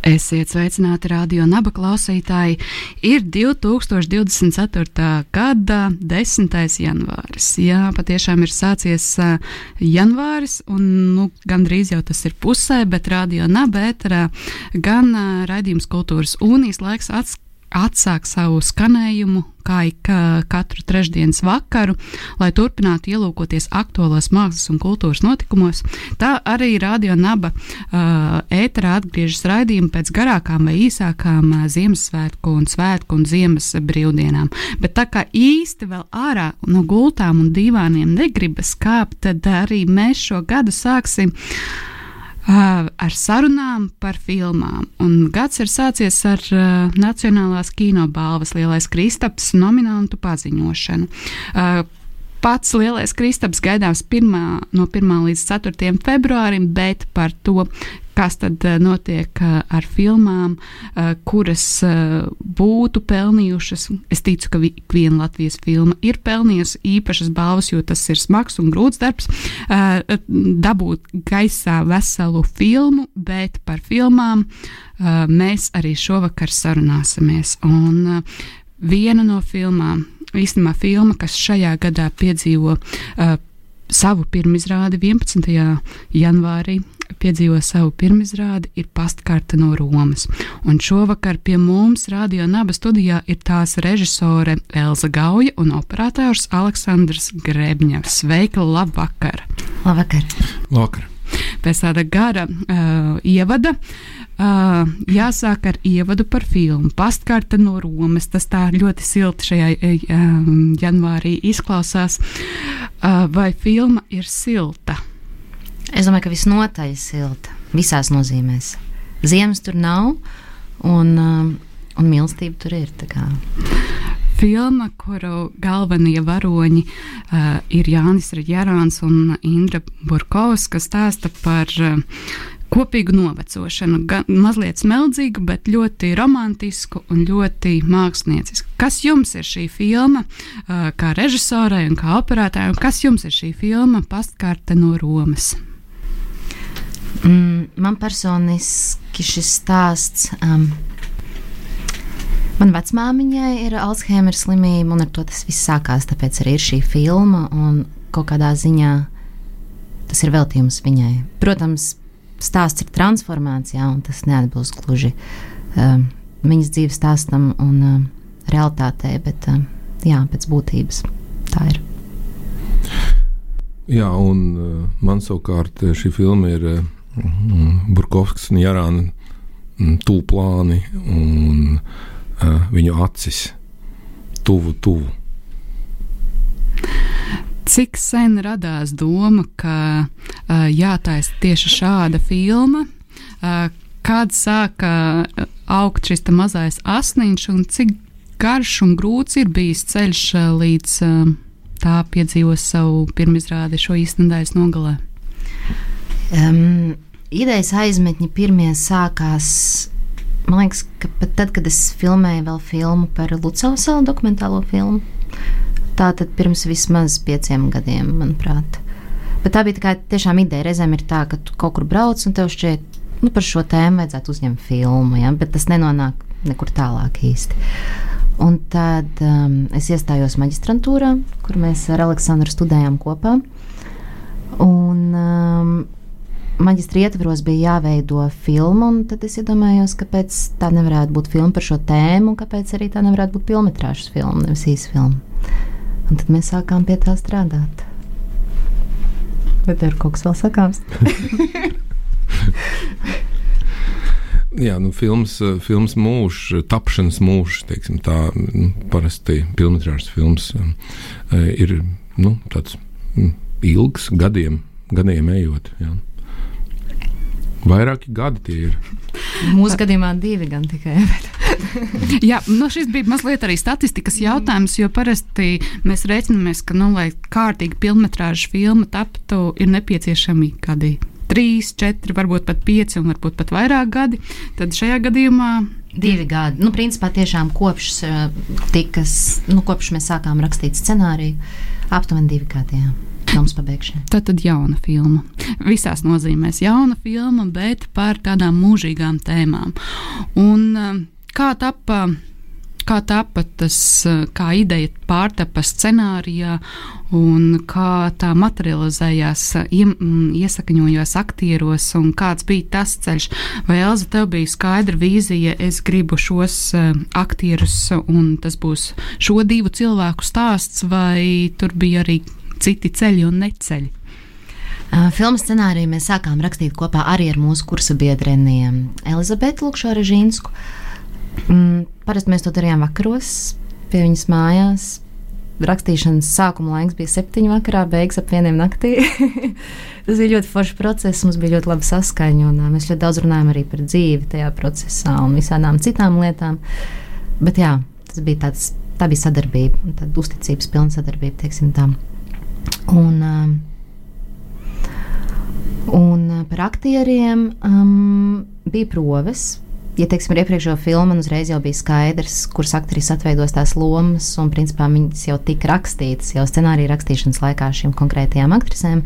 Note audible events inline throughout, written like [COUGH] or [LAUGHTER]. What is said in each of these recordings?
Esiet sveicināti radio naba klausītāji. Ir 2024. gada 10. janvāris. Jā, patiešām ir sācies janvāris, un nu, gandrīz jau tas ir pusē, bet radio naba ēterā gan raidījums kultūras unijas laiks atskatās atsāk savu skanējumu, kā ik katru trešdienas vakaru, lai turpinātu ielūkoties aktuālās mākslas un kultūras notikumos. Tā arī Radio Naba uh, ēterā atgriežas raidījumi pēc garākām vai īsākām uh, Ziemassvētku un Svētku un Ziemas brīvdienām. Bet tā kā īsti vēl ārā no gultām un divāniem negribas kāpt, tad arī mēs šo gadu sāksim Uh, ar sarunām par filmām. Un gads ir sācies ar uh, Nacionālās kinobalvas lielais Kristaps nominantu paziņošanu. Uh, Pats lielais Kristaps gaidāms pirmā, no 1. līdz 4. februārim, bet par to, kas tad notiek ar filmām, kuras būtu pelnījušas. Es ticu, ka viena Latvijas filma ir pelnījusi īpašas balvas, jo tas ir smags un grūts darbs. Dabūt gaisā veselu filmu, bet par filmām mēs arī šovakar sarunāsimies. Un viena no filmām īstenībā filma, kas šajā gadā piedzīvo uh, savu pirmizrādi 11. janvārī. Piedzīvo savu pirmizrādi, ir pastkarte no Romas. Un šovakar pie mums, Radio Naba studijā, ir tās režisore Elza Gauja un operators Aleksandrs Grebņevs. Sveika, labvakar! Labvakar! Labvakar. Pēc tāda gara uh, ievada uh, Uh, jāsāk ar ievadu par filmu. Pastkarte no Romas. Tas tā ļoti silti šajā um, janvārī izklausās. Uh, vai filma ir silta? Es domāju, ka visnotaļ silta. Visās nozīmēs. Ziemas tur nav, un, um, un mīlestība tur ir. Filma, kuru galvenie varoņi uh, ir Jānis Rīsāns un Indra Burkovs, kas stāsta par uh, kopīgu novecošanu. Gan mazliet smeldzīgu, bet ļoti romantisku un ļoti māksliniecisku. Kas jums ir šī filma, kā režisorai un kā operētājai, un kas jums ir šī filma Pastkarte no Romas? Mm, man personiski šis stāsts. Um, Man vecmāmiņai ir Alzheimer slimība, un ar to tas viss sākās. Tāpēc arī ir šī filma, un kaut kādā ziņā tas ir veltījums viņai. Protams, stāsts ir transformācijā, un tas neatbilst gluži um, viņas dzīves stāstam un um, realitātei, bet um, jā, pēc būtības tā ir. Jā, un uh, man savukārt uh, šī filma ir uh, Burkovskis un Jārāna mm, tūplāni un uh, viņu acis tuvu, tuvu. Cik sen radās doma, ka uh, jātaisa tieši šāda filma? Uh, kad sāka augt šis mazais asniņš, un cik garš un grūts ir bijis ceļš uh, līdz uh, tā piedzīvos savu pirmizrādi šo īstenības nogalē? Um, idejas aizmetņi pirmie sākās. Man liekas, ka pat tad, kad es filmēju vēl filmu par Lucas salu dokumentālo filmu, Tā tad pirms vismaz pieciem gadiem, manuprāt. Bet tā bija tā tiešām ideja. Reizēm ir tā, ka tu kaut kur brauc un tev šķiet, nu, par šo tēmu vajadzētu uzņemt filmu, ja? bet tas nenonāk nekur tālāk īsti. Un tad um, es iestājos maģistrantūrā, kur mēs ar Aleksandru studējām kopā. Un, um, maģistra ietvaros bija jāveido filma, un tad es iedomājos, kāpēc tā nevarētu būt filma par šo tēmu, un kāpēc arī tā nevarētu būt filmas filma, nevis īsa filma. Un tad mēs sākām pie tā strādāt. Vai tev ir kaut kas vēl sakāms? [LAUGHS] Jā, nu, filmas, filmas mūžs, tapšanas mūžs, teiksim, tā nu, parasti filmas filmas eh, ir nu, tāds mm, ilgs, gadiem, gadiem ejot. Jā. Vairāki gadi tie ir. Mūsu gadījumā divi gan tikai. Bet... [LAUGHS] Jā, nu šis bija mazliet arī statistikas jautājums, jo parasti mēs rēķinamies, ka, nu, lai kārtīgi filmetrāžu filma taptu, ir nepieciešami kādi trīs, četri, varbūt pat pieci un varbūt pat vairāk gadi. Tad šajā gadījumā Divi gadi. Nu, principā tiešām kopš, tikas, nu, kopš mēs sākām rakstīt scenāriju, aptuveni divi gadi. Jā. Filmas pabeigšanai. Tā tad jauna filma. Visās nozīmēs jauna filma, bet par tādām mūžīgām tēmām. Un kā tapa kā tapa tas, kā ideja pārtapa scenārijā un kā tā materializējās, iesakņojās aktieros un kāds bija tas ceļš. Vai Elza, tev bija skaidra vīzija, es gribu šos aktierus un tas būs šo divu cilvēku stāsts, vai tur bija arī citi ceļi un neceļi? Filmas scenāriju mēs sākām rakstīt kopā arī ar mūsu kursa biedreniem Elizabetu Lukšārežīnsku. Mm, parasti mēs to darījām vakaros, pie viņas mājās. Rakstīšanas sākuma laiks bija septiņi vakarā, beigas ap vieniem naktī. [LAUGHS] Tas bija ļoti foršs process, mums bija ļoti laba saskaņa, un mēs ļoti daudz runājām arī par dzīvi tajā procesā un visādām citām lietām. Bet jā, tas bija tāds, tā bija sadarbība, tāda uzticības pilna sadarbība, teiksim tā. Un, un par aktieriem um, bija proves ja teiksim, ar iepriekšējo filmu man uzreiz jau bija skaidrs, kuras aktrises atveidos tās lomas, un principā viņas jau tika rakstītas jau scenārija rakstīšanas laikā šīm konkrētajām aktrisēm.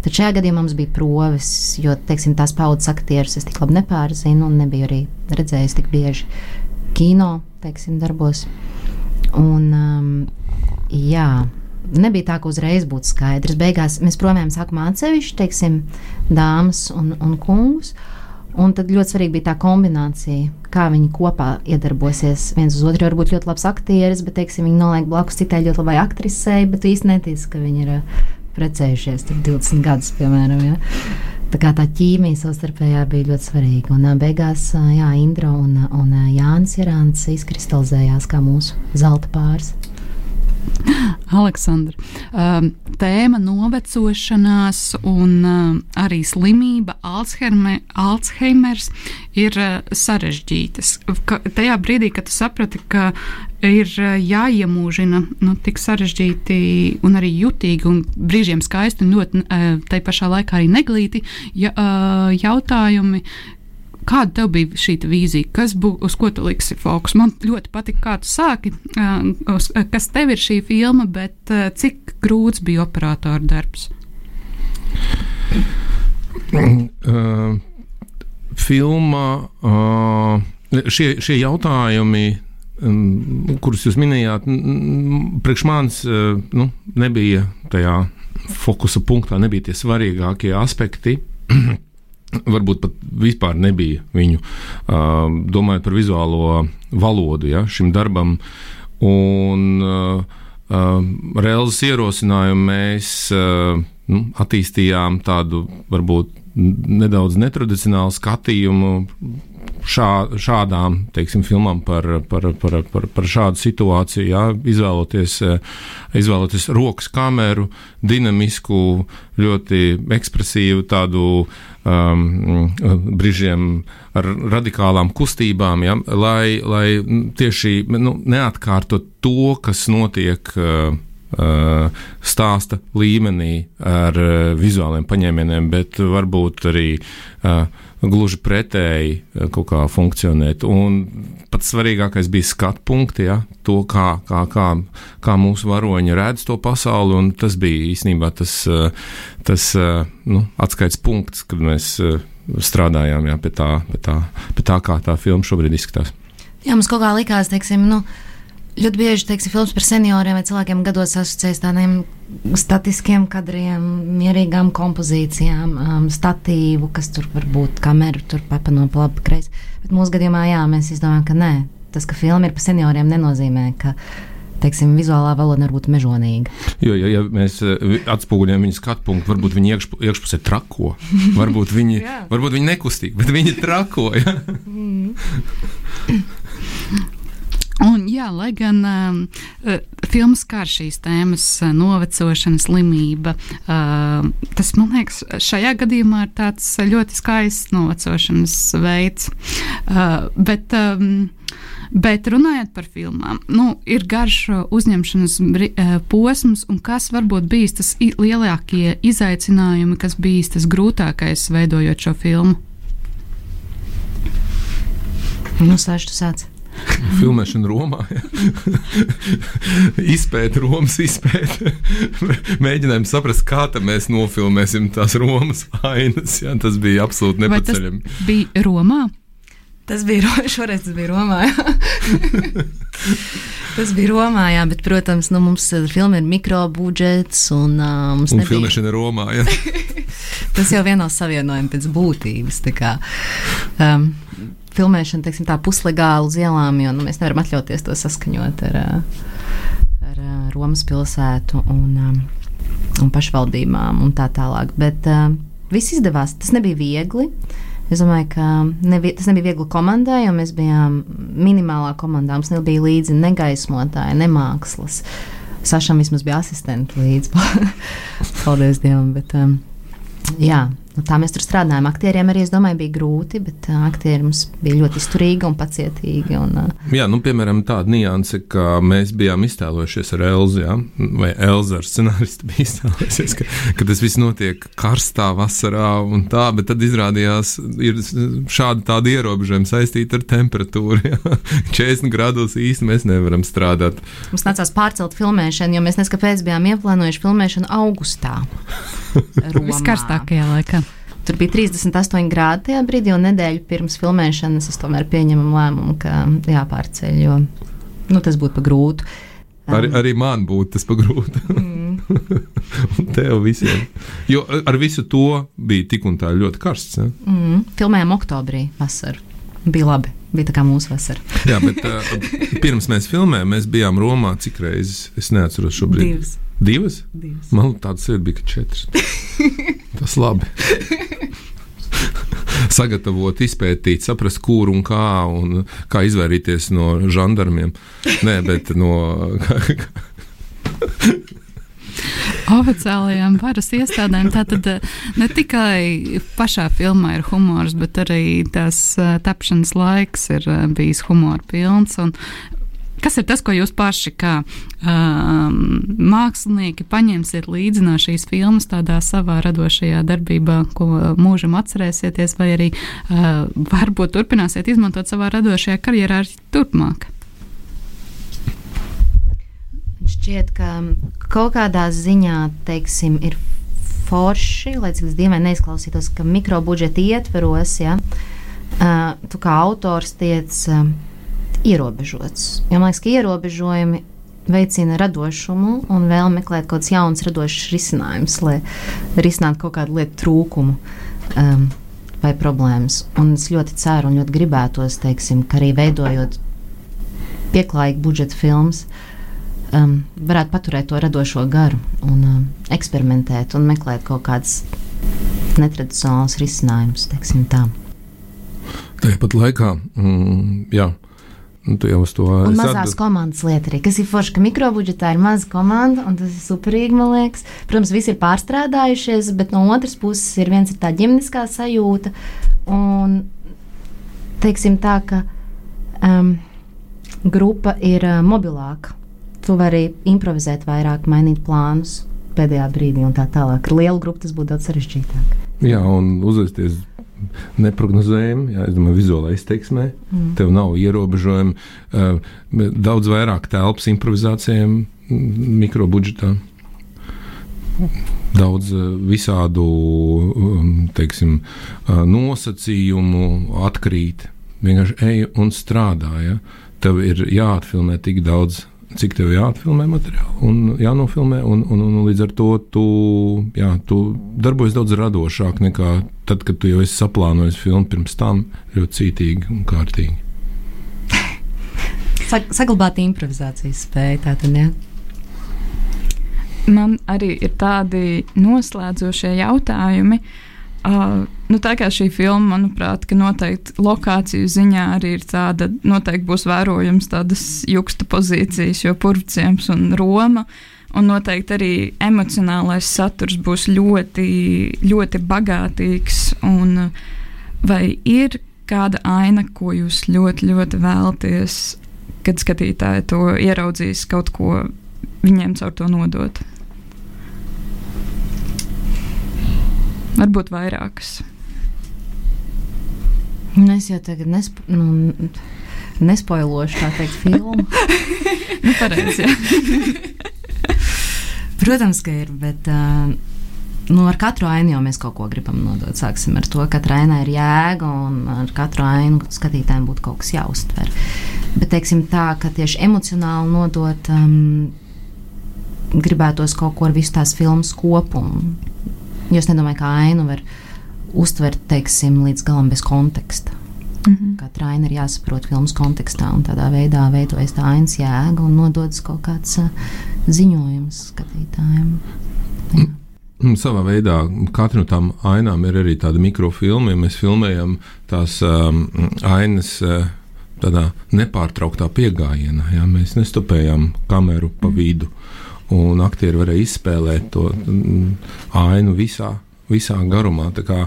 Tad šajā gadījumā mums bija proves, jo teiksim, tās paudzes aktierus es tik labi nepārzinu, un nebiju arī redzējis tik bieži kino teiksim, darbos. Un, um, jā, nebija tā, ka uzreiz būtu skaidrs. Beigās mēs provējām sākumā atsevišķi, teiksim, dāmas un, un kungus. Un tad ļoti svarīgi bija tā kombinācija, kā viņi kopā iedarbosies viens uz otru. Varbūt ļoti labs aktieris, bet teiksim, viņi noliek blakus citai ļoti labai aktrisei, bet īsti netiec, ka viņi ir uh, precējušies 20 gadus, piemēram. Ja? Tā kā tā ķīmija savstarpējā bija ļoti svarīga. Un uh, beigās uh, jā, Indra un, un Jānis Irāns izkristalizējās kā mūsu zelta pāris. [LAUGHS] Aleksandra, um, tēma novecošanās un um, arī slimība, Alzheimer, Alzheimers ir uh, sarežģītas. Ka, tajā brīdī, kad tu saprati, ka ir uh, jāiemūžina nu, tik sarežģīti un arī jutīgi un brīžiem skaisti un ļoti uh, tai pašā laikā arī neglīti ja, uh, jautājumi, Kāda tev bija šī vīzija? Kas būs, uz ko tu liksi fokus? Man ļoti patika, kā tu sāki, uz, kas tev ir šī filma, bet cik grūts bija operatora darbs? Uh, filma, uh, šie, šie jautājumi, um, kurus jūs minējāt, priekš manis uh, nu, nebija tajā fokusa punktā, nebija tie svarīgākie aspekti. [CLEARS THROAT] varbūt pat vispār nebija viņu, domājot par vizuālo valodu ja, šim darbam. Un uh, reāls ierosinājumu mēs uh, nu, attīstījām tādu varbūt nedaudz netradicionālu skatījumu šā, šādām teiksim, filmām par, par, par, par, par šādu situāciju, jā, izvēloties, izvēloties rokas kameru, dinamisku, ļoti ekspresīvu, tādu um, brīžiem ar radikālām kustībām, ja, lai, lai tieši nu, neatkārtot to, kas notiek. Uh, stāsta līmenī ar vizuāliem paņēmieniem, bet varbūt arī uh, gluži pretēji eh, kaut kā funkcionēt. Un pats svarīgākais bija skatu punkti, ja, to, kā, kā, kā, kā mūsu varoņi redz to pasauli, un tas bija īstenībā tas, eh, tas eh, nu, atskaits punkts, kad mēs strādājām jā, pie, tā, pie, tā, pie tā, kā tā filma šobrīd izskatās. Jā, mums kaut kā likās, teiksim, nu, ļoti bieži teiksim, filmas par senioriem vai cilvēkiem gados asociējas tādiem statiskiem kadriem, mierīgām kompozīcijām, um, statīvu, kas tur var būt kameru, tur papano pa labi, kreisi. Bet mūsu gadījumā, jā, mēs izdomājam, ka nē, tas, ka filma ir par senioriem, nenozīmē, ka teiksim, vizuālā valoda var būt mežonīga. Jo, ja, ja mēs uh, atspoguļojam viņu skatu punktu, varbūt viņi iekš, iekšpusē trako, [LAUGHS] varbūt viņi, varbūt viņi nekustīgi, bet viņi trako. Ja? [LAUGHS] Un, jā, lai gan uh, filmas kā šīs tēmas, uh, novecošana, slimība, uh, tas man liekas, šajā gadījumā ir tāds ļoti skaists novecošanas veids. Uh, bet, um, Bet runājot par filmām, nu, ir garš uzņemšanas posms, un kas varbūt bijis tas lielākie izaicinājumi, kas bijis tas grūtākais veidojot šo filmu? Nu, Sāž, tu sāc. Filmēšana Romā, izpēta Romas izpēta. Mēģinājām saprast, kā mēs nofilmēsim tās Romas ainas. Jā, tas bija absolūti nepaceļami. Tas bija Romā? Tas bija [LAUGHS] šoreiz, tas bija Romā. [LAUGHS] tas bija Romā, jā, bet, protams, nu, mums eh, filma ir mikrobudžets un uh, mums un nebija... filmēšana Romā. [LAUGHS] Tas jau vienos savienojumi pēc būtības. Kā, um, filmēšana, teiksim, tā puslegāli uz ielām, jo nu, mēs nevaram atļauties to saskaņot ar, ar Romas pilsētu un, un pašvaldībām un tā tālāk. Bet viss izdevās. Tas nebija viegli. Es domāju, ka nevi, tas nebija viegli komandai, jo mēs bijām minimālā komandā. Mums nebija līdzi ne gaismotāji, ne mākslas. Sašam vismaz bija asistenti līdzi. [LAUGHS] Paldies Dievam! Bet, um, jā, Nu, tā mēs tur strādājām. Aktieriem arī, es domāju, bija grūti, bet aktieri mums bija ļoti izturīgi un pacietīgi. Un, uh, jā, nu, piemēram, tāda nianse, ka mēs bijām iztēlojušies ar Elzi, ja? vai Elza ar scenāristu bija iztēlojusies, ka, ka tas viss notiek karstā vasarā un tā, bet tad izrādījās, ir šādi tādi ierobežojumi saistīti ar temperatūru. Ja? 40 grādos īsti mēs nevaram strādāt. Mums nācās pārcelt filmēšanu, jo mēs neskapēc bijām ieplānojuši filmēšanu augustā. [LAUGHS] Viskarstākajā laikā. Tur bija 38 grādi tajā brīdī, un nedēļu pirms filmēšanas es tomēr pieņemu lēmumu, ka jāpārceļ, jo nu, tas būtu pa grūti. Um, arī, man būtu tas pagrūti. Mm. [LAUGHS] un tev visiem. Jo ar visu to bija tik un tā ļoti karsts. Ne? Mm. Filmējām oktobrī, vasaru. Bija labi. Bija tā kā mūsu vasara. [LAUGHS] Jā, bet uh, pirms mēs filmējām, mēs bijām Romā cik reizes? Es neatceros šobrīd. Divas. Divas? Divas. Man tādas ir bija četras. [LAUGHS] Tas labi. Sagatavot, izpētīt, saprast, kur un kā, un kā izvairīties no žandarmiem. Nē, bet no. [LAUGHS] oficiālajām varas iestādēm. Tātad eh, ne tikai pašā filmā ir humors, bet arī tās eh, tapšanas laiks ir eh, bijis humora pilns. Kas ir tas, ko jūs paši, kā um, mākslinieki, paņemsiet līdzi no šīs filmas, tādā savā radošajā darbībā, ko mūžam atcerēsieties, vai arī uh, varbūt turpināsiet izmantot savā radošajā karjerā arī turpmāk? šķiet, ka kaut kādā ziņā, teiksim, ir forši, lai cik dīvaini neizklausītos, ka mikrobudžeta ietveros, ja, uh, tu kā autors tiec uh, ierobežots. Jo man liekas, ka ierobežojumi veicina radošumu un vēl meklēt kaut kādus jaunus, radošus risinājumus, lai risinātu kaut kādu lietu trūkumu. Um, vai problēmas. Un es ļoti ceru un ļoti gribētos, teiksim, ka arī veidojot pieklājīgu budžeta filmu, um, varētu paturēt to radošo garu un um, eksperimentēt un meklēt kaut kādus netradicionālus risinājumus. Tāpat laikā, mm, jā. Nu, tu jau uz to monēta. Mazās atbild... komandas lieta arī. Kas ir forši, ka mikrobudžetā ir maza komanda, un tas ir superīgi, man liekas. Protams, visi ir pārstrādājušies, bet no otras puses ir viens ir tā ģimeniskā sajūta. Un, teiksim tā, ka um, grupa ir uh, mobilāka tu vari improvizēt vairāk, mainīt plānus pēdējā brīdī un tā tālāk. Ar lielu grupu tas būtu daudz sarežģītāk. Jā, un uzvesties neparedzējami, ja vizuālā izteiksmē. Mm. Tev nav ierobežojumi, daudz vairāk telpas improvizācijām, mikrobudžetā. Daudz visādu um, teiksim, nosacījumu atkrīt. Vienkārši ej un strādā. Ja? Tev ir jāatfilmē tik daudz cik tev jāatfilmē materiāli un jānofilmē. Un, un, un līdz ar to tu, jā, tu darbojies daudz radošāk nekā tad, kad tu jau esi saplānojis filmu pirms tam ļoti cītīgi un kārtīgi. [LAUGHS] Saglabāt improvizācijas spēju tātad, jā. Man arī ir tādi noslēdzošie jautājumi. Uh, Uh, nu, tā kā šī filma, manuprāt, noteikti lokāciju ziņā arī ir tāda, noteikti būs vērojams tādas juksta pozīcijas, jo purvciems un Roma. Un noteikti arī emocionālais saturs būs ļoti, ļoti bagātīgs. Vai ir kāda aina, ko jūs ļoti, ļoti vēlaties, kad skatītāji to ieraudzīs, kaut ko viņiem caur to nodot? Varbūt vairākas. Nu, es jau tagad nesp nu, nespoilošu tā teikt filmu. [LAUGHS] nu, pareizi, [LAUGHS] Protams, ka ir, bet uh, nu, ar katru ainu jau mēs kaut ko gribam nodot. Sāksim ar to, ka katra aina ir jēga un ar katru ainu skatītājiem būtu kaut kas jāuztver. Bet, teiksim tā, ka tieši emocionāli nodot, um, gribētos kaut ko ar visu tās filmas kopumu. Jo es nedomāju, ka ainu var uztvert, teiksim, līdz galam bez konteksta. Mm -hmm. Katra aina ir jāsaprot filmas kontekstā, un tādā veidā veidojas tā ainas jēga un nododas kaut kāds uh, ziņojums skatītājiem. Jā. Savā veidā katra no tām ainām ir arī tāda mikrofilma. Ja mēs filmējam tās um, ainas uh, tādā nepārtrauktā pieejamā, ja mēs nestopējam kameru pa vidu. Un aktieri varēja izspēlēt to mm, ainu visā, visā garumā. Tā kā,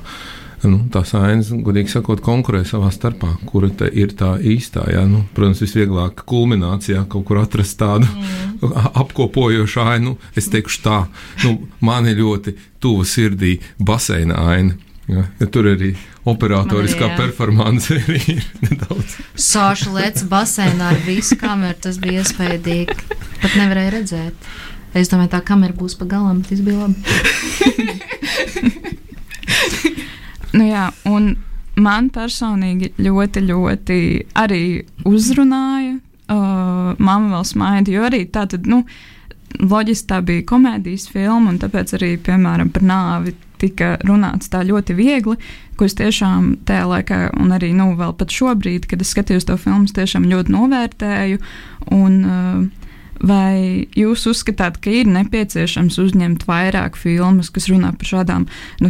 nu, tās ainas, godīgi sakot, konkurē savā starpā, kura ir tā īstā. Jā, nu, protams, visvieglāk kulminācijā kaut kur atrast tādu mm. [LAUGHS] apkopojošu ainu. Es teikšu tā, nu, man ir ļoti tuva sirdī baseina aina. Ja, ja tur arī operatoriskā arī, performance [LAUGHS] ir nedaudz. Sāša lēca basēnā ar visu kameru. Tas bija iespaidīgi. Pat nevarēja redzēt. Es domāju, tā kamera būs pa galam, bet tas bija labi. [LAUGHS] Nu, jā, un man personīgi ļoti, ļoti arī uzrunāja uh, Mama vēl smaida, jo arī tā tad, nu, loģiski tā bija komēdijas filma, un tāpēc arī, piemēram, par nāvi tika runāts tā ļoti viegli, ko es tiešām tajā laikā, un arī, nu, vēl pat šobrīd, kad es skatījos to filmu, tiešām ļoti novērtēju, un uh, Vai jūs uzskatāt, ka ir nepieciešams uzņemt vairāk filmas, kas runā par šādām nu,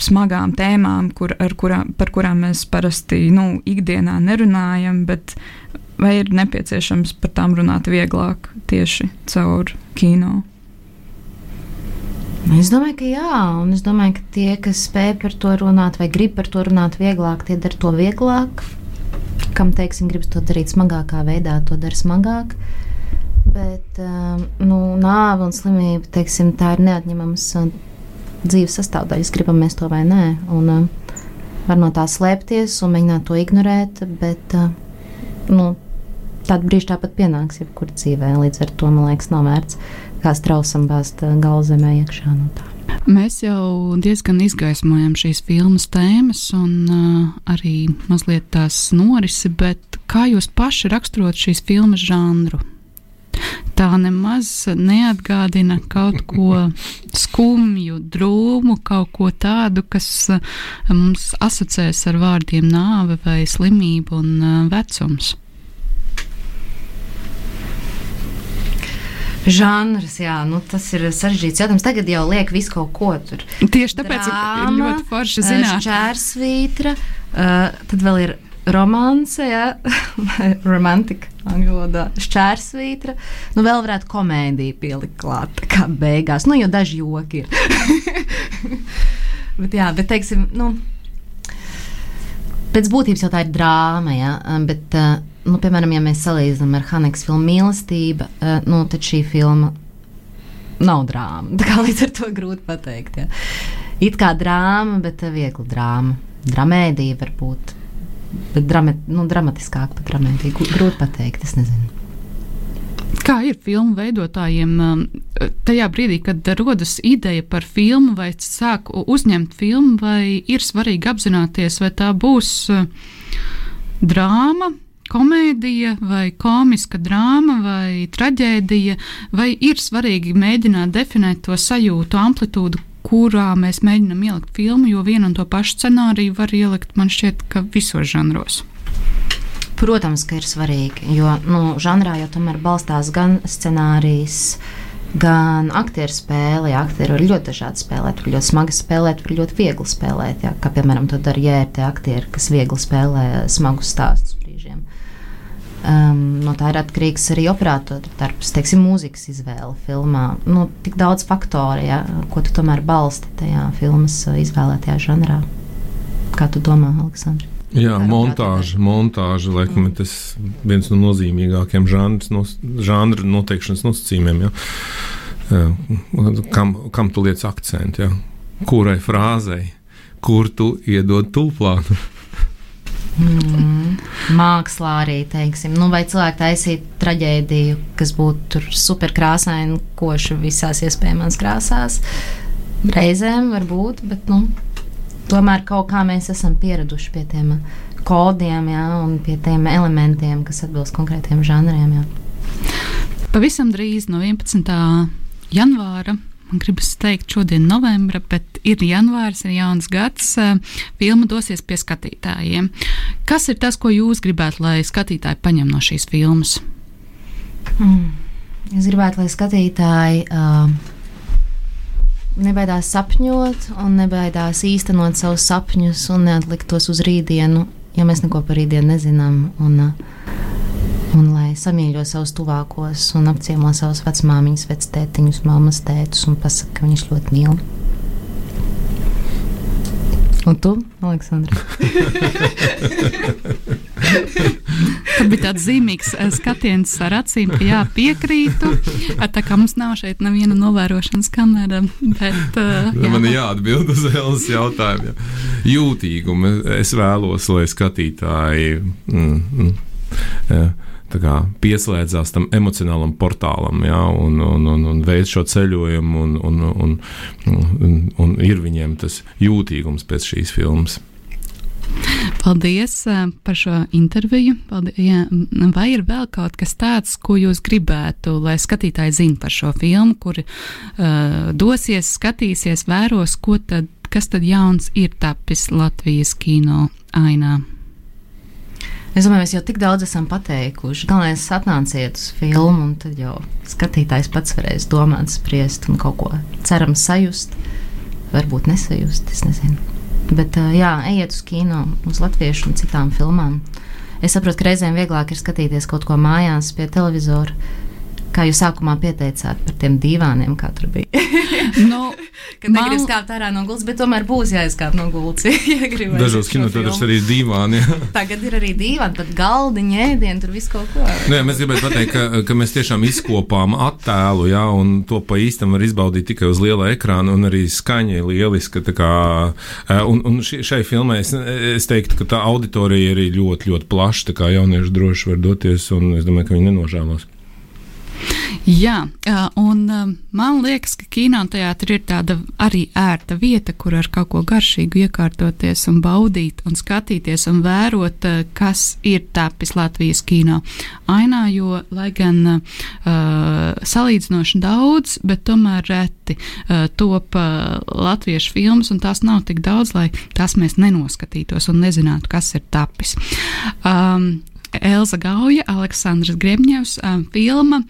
smagām tēmām, kur, kurām, par kurām mēs parasti nu, ikdienā nerunājam, bet vai ir nepieciešams par tām runāt vieglāk tieši caur kino? Es domāju, ka jā, un es domāju, ka tie, kas spēj par to runāt vai grib par to runāt vieglāk, tie dara to vieglāk. Kam, teiksim, gribas to darīt smagākā veidā, to dara smagāk. Bet um, nu, nāve un slimība, teiksim, tā ir neatņemams uh, dzīves sastāvdaļas, gribam mēs to vai nē. Un, uh, var no tā slēpties un mēģināt to ignorēt, bet uh, nu, tāda brīža tāpat pienāks jebkurā dzīvē. Līdz ar to man liekas, nav vērts kā strausam bāzt galvzemē iekšā no tā. Mēs jau diezgan izgaismojam šīs filmas tēmas un uh, arī mazliet tās norisi, bet kā jūs paši raksturot šīs filmas žanru? tā nemaz neatgādina kaut ko skumju, drūmu, kaut ko tādu, kas mums asociēs ar vārdiem nāve vai slimība un vecums. Žanrs, jā, nu, tas ir sarežģīts jautājums. Tagad jau liek visu kaut ko tur. Tieši tāpēc Drāma, ir ļoti forši zināt. Čērsvītra, uh, tad vēl ir romance, ja? [LAUGHS] romantika, angļu valodā, šķērsvītra. Nu, vēl varētu komēdiju pielikt klāt, kā beigās. Nu, jo daži joki ir. [LAUGHS] bet, jā, bet, teiksim, nu, pēc būtības jau tā ir drāma, ja? bet, nu, piemēram, ja mēs salīdzinām ar Haneks filmu mīlestība, nu, tad šī filma nav drāma. [LAUGHS] Tā kā līdz ar to grūti pateikt. Ja? It kā drāma, bet viegla drāma. Dramēdija var būt bet drama, nu, dramatiskāk pat dramētīgi. Grūti pateikt, es nezinu. Kā ir filmu veidotājiem um, tajā brīdī, kad rodas ideja par filmu, vai sāk uzņemt filmu, vai ir svarīgi apzināties, vai tā būs uh, drāma, komēdija, vai komiska drāma, vai traģēdija, vai ir svarīgi mēģināt definēt to sajūtu amplitūdu, kurā mēs mēģinām ielikt filmu, jo vienu un to pašu scenāriju var ielikt, man šķiet, ka visos žanros. Protams, ka ir svarīgi, jo nu, žanrā jau tomēr balstās gan scenārijs, gan aktieru spēle. Ja, aktieri var ļoti dažādi spēlēt, var ļoti smagi spēlēt, var ļoti viegli spēlēt. Ja, kā piemēram, to dara jērti aktieri, kas viegli spēlē smagus stāstus. Um, no tā ir atkarīgs arī operatora darbs, teiksim, mūzikas izvēle filmā. Nu, tik daudz faktoru, ja, ko tu tomēr balsti tajā filmas izvēlētajā žanrā. Kā tu domā, Aleksandrs? Jā, montāža, montāža laikam, ir tas viens no nozīmīgākajiem žanrs, no, žanra noteikšanas nosacījumiem. Ja? Kam, kam tu liec akcentu? Ja? Kurai frāzei, kur tu iedod tūplānu? Mm, mākslā arī, teiksim, nu, vai cilvēki taisītu traģēdiju, kas būtu superkrāsaina, koša visās iespējamās krāsās. Reizēm var būt, bet nu, tomēr kaut kā mēs esam pieraduši pie tiem kodiem jā, un pie tiem elementiem, kas atbilst konkrētiem žanriem. Jā. Pavisam drīz no 11. janvāra. Man gribas teikt, šodien ir novembris, bet ir janvāris, ir jauns gads. Filma dosies pie skatītājiem. Kas ir tas, ko jūs gribētu, lai skatītāji paņem no šīs filmas? Mm. Es gribētu, lai skatītāji uh, nebaidās sapņot, un nebaidās īstenot savus sapņus un neatlikt tos uz rītdienu, ja mēs neko par rītdienu nezinām. Un, un lai samīļo savus tuvākos un apciemo savus vecmāmiņas, vectētiņus, mammas tētus un pasakā, ka viņš ļoti mīl. Un tu, Aleksandra? [LAUGHS] Tad bija tāds zīmīgs eh, skatiens ar acīm, ka jā, piekrītu. Tā kā mums nav šeit neviena novērošanas kamera, bet. Uh, jā. Man ir jāatbild uz Elzas jautājumu. Jūtīgumu es vēlos, lai skatītāji. Mm, mm, jā kā, pieslēdzās tam emocionālam portālam ja, un, un, un, un veids šo ceļojumu, un, un, un, un, un ir viņiem tas jūtīgums pēc šīs filmas. Paldies par šo interviju. Paldies, jā. Vai ir vēl kaut kas tāds, ko jūs gribētu, lai skatītāji zinātu par šo filmu, kuri uh, dosies, skatīsies, vēros, tad, kas tad jauns ir tapis Latvijas kino ainā? Es domāju, mēs jau tik daudz esam pateikuši. Galvenais ir atnāciet uz filmu, un tad jau skatītājs pats varēs domāt, spriest un kaut ko cerams sajust. Varbūt nesajust, es nezinu. Bet jā, ejiet uz kino, uz latviešu un citām filmām. Es saprotu, ka reizēm vieglāk ir skatīties kaut ko mājās pie televizora kā jūs sākumā pieteicāt par tiem divāniem, kā tur bija. [LAUGHS] nu, Kad man... negribas kāpt ārā no gultas, bet tomēr būs jāizkāp no gultas. [LAUGHS] ja Dažos kinotētos arī divāni. [LAUGHS] Tagad ir arī divāni, pat galdiņi, ēdieni, tur viss kaut ko. Nu, jā, mēs gribētu pateikt, ka, ka mēs tiešām izkopām attēlu, jā, un to pa īstam var izbaudīt tikai uz liela ekrāna, un arī skaņa ir lieliska. Kā, un, un šai filmai es, es teiktu, ka tā auditorija ir ļoti, ļoti plaša, tā kā jaunieši droši var doties, un es domāju, ka viņi nenožēlos. Jā, un man liekas, ka kinoteātris ir tāda arī ērta vieta, kur ar kaut ko garšīgu iekārtoties un baudīt un skatīties un vērot, kas ir tapis Latvijas kino ainā, jo, lai gan uh, salīdzinoši daudz, bet tomēr reti uh, top uh, latviešu filmas, un tās nav tik daudz, lai tās mēs nenoskatītos un nezinātu, kas ir tapis. Um, Elza Gauja, Aleksandrs Grebņevs, filma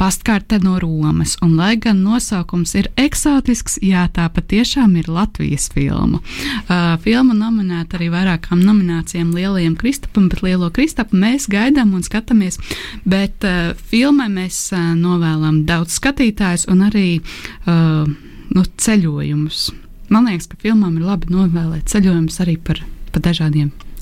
Pastkarte no Romas. Un, lai gan nosaukums ir eksotisks, jā, tā patiešām ir Latvijas filma. Uh, filma nominēta arī vairākām nominācijām Lielajam Kristapam, bet Lielo Kristapu mēs gaidām un skatāmies. Bet uh, filmai mēs uh, novēlam daudz skatītājus un arī uh, nu, ceļojumus. Man liekas, ka filmām ir labi novēlēt ceļojumus arī par, par dažādiem